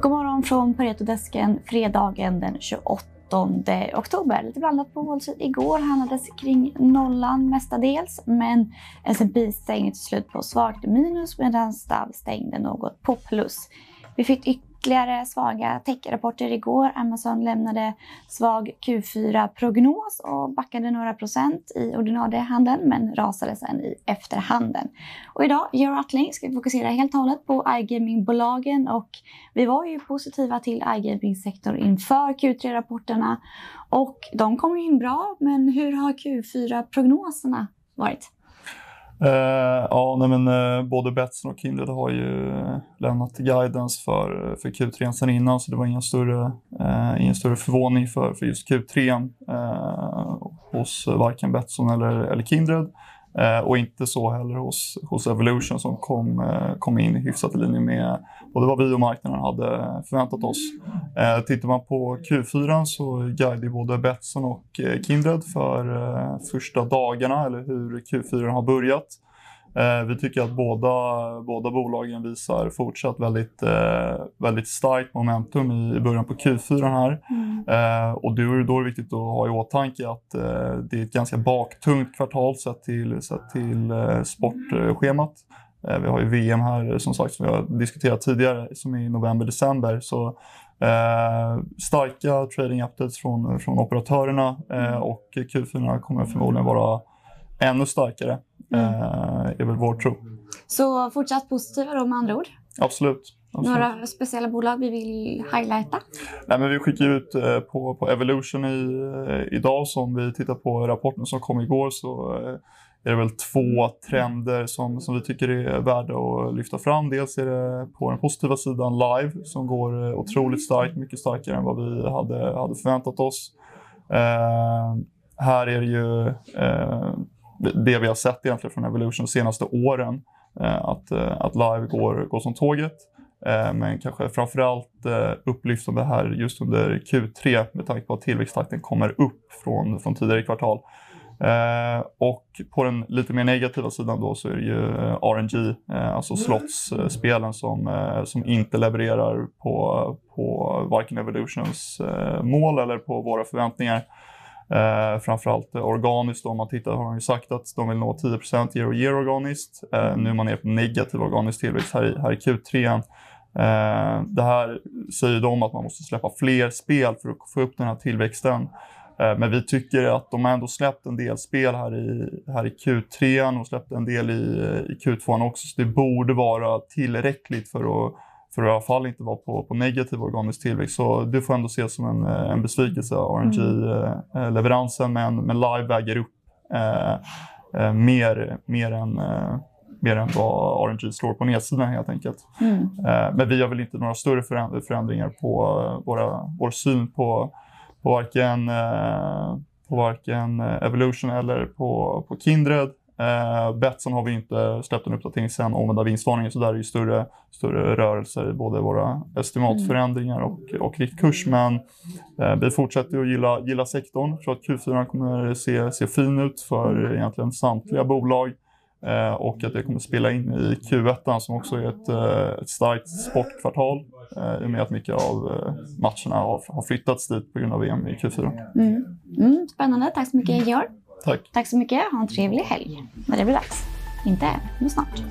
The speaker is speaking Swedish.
God morgon från Paretodesken fredagen den 28 oktober. Lite blandat på Wall Street. Igår handlades kring nollan mestadels, men S&P stängde till slut på svagt minus medan Stav stängde något på plus. Vi fick ytterligare svaga techrapporter igår. Amazon lämnade svag Q4-prognos och backade några procent i ordinarie handeln men rasade sen i efterhanden. Och idag, Georg Attling, ska vi fokusera helt och hållet på iGaming-bolagen och vi var ju positiva till iGaming-sektorn inför Q3-rapporterna och de kom in bra, men hur har Q4-prognoserna varit? Uh, ja, nej men, uh, både Betsson och Kindred har ju eh, lämnat guidance för, för Q3 sen innan så det var ingen större, uh, ingen större förvåning för, för just Q3 hos varken Betsson eller, eller Kindred. Eh, och inte så heller hos, hos Evolution som kom, eh, kom in hyfsat i linje med både vad vi och marknaden hade förväntat oss. Eh, tittar man på Q4 så guidar både Betsson och eh, Kindred för eh, första dagarna, eller hur Q4 har börjat. Eh, vi tycker att båda, båda bolagen visar fortsatt väldigt, eh, väldigt starkt momentum i, början på Q4 här. Mm. Eh, och då, då är det viktigt att ha i åtanke att det är ett ganska baktungt kvartal sett till, sett till sportschemat. Vi har ju VM här som sagt som vi har diskuterat tidigare som är i november-december. Så eh, starka trading updates från, från operatörerna eh, och Q4 kommer förmodligen vara ännu starkare, mm. eh, är väl vår tro. Så fortsatt positiva då med andra ord? Absolut. Absolut. Några speciella bolag vi vill highlighta? Nej, men vi skickar ut eh, på, på Evolution i, eh, idag. Om vi tittar på rapporten som kom igår så är det väl två trender som, som vi tycker är värda att lyfta fram. Dels är det på den positiva sidan live som går otroligt starkt, mycket starkare än vad vi hade, hade förväntat oss. Eh, här är det ju eh, det vi har sett egentligen från Evolution de senaste åren. Eh, att, eh, att live går, går som tåget. Eh, men kanske framförallt eh, upplyftande här just under Q3 med tanke på att tillväxttakten kommer upp från, från tidigare kvartal. Eh, och på den lite mer negativa sidan då så är det ju RNG, alltså slottsspelen som, som inte levererar på, på varken Evolutions mål eller på våra förväntningar. Eh, framförallt organiskt. Om man tittar har de ju sagt att de vill nå 10 year och year organiskt. Eh, nu är man nere på negativ organisk tillväxt här i, här i Q3. Eh, det här säger de att man måste släppa fler spel för att få upp den här tillväxten. Eh, men vi tycker att de har ändå släppt en del spel här i, här i Q3 och släppt en del i, i Q2 också. Så det borde vara tillräckligt för att för att i alla fall inte vara på, på negativ organisk tillväxt. Så det får ändå ses som en, eh, en besvikelse, RNG-leveransen, mm. Eh, men, men live väger upp eh, eh, mer, mer, än, eh, mer än vad RNG slår på nedsidan helt enkelt. Mm. Eh, men vi har väl inte några större förändringar på våra, vår syn på, på varken, på varken Evolution eller på, på Kindred. Eh, Betsson har vi inte släppt en uppdatering sen omvända vinstvarningen så där är det större, större rörelser i både våra estimatförändringar och, och riktkurs. Men eh, vi fortsätter att gilla, gilla sektorn. Tror att Q4 kommer se, se fin ut för egentligen samtliga bolag. Eh, och att det kommer spela in i Q1 som också är ett, eh, ett starkt sportkvartal eh, i och med att mycket av eh, matcherna har, har flyttats dit på grund av VM i Q4. Mm. Mm, spännande, tack så mycket Georg. Tack. Tack så mycket. Ha en trevlig helg när det blir dags. Inte än, men snart.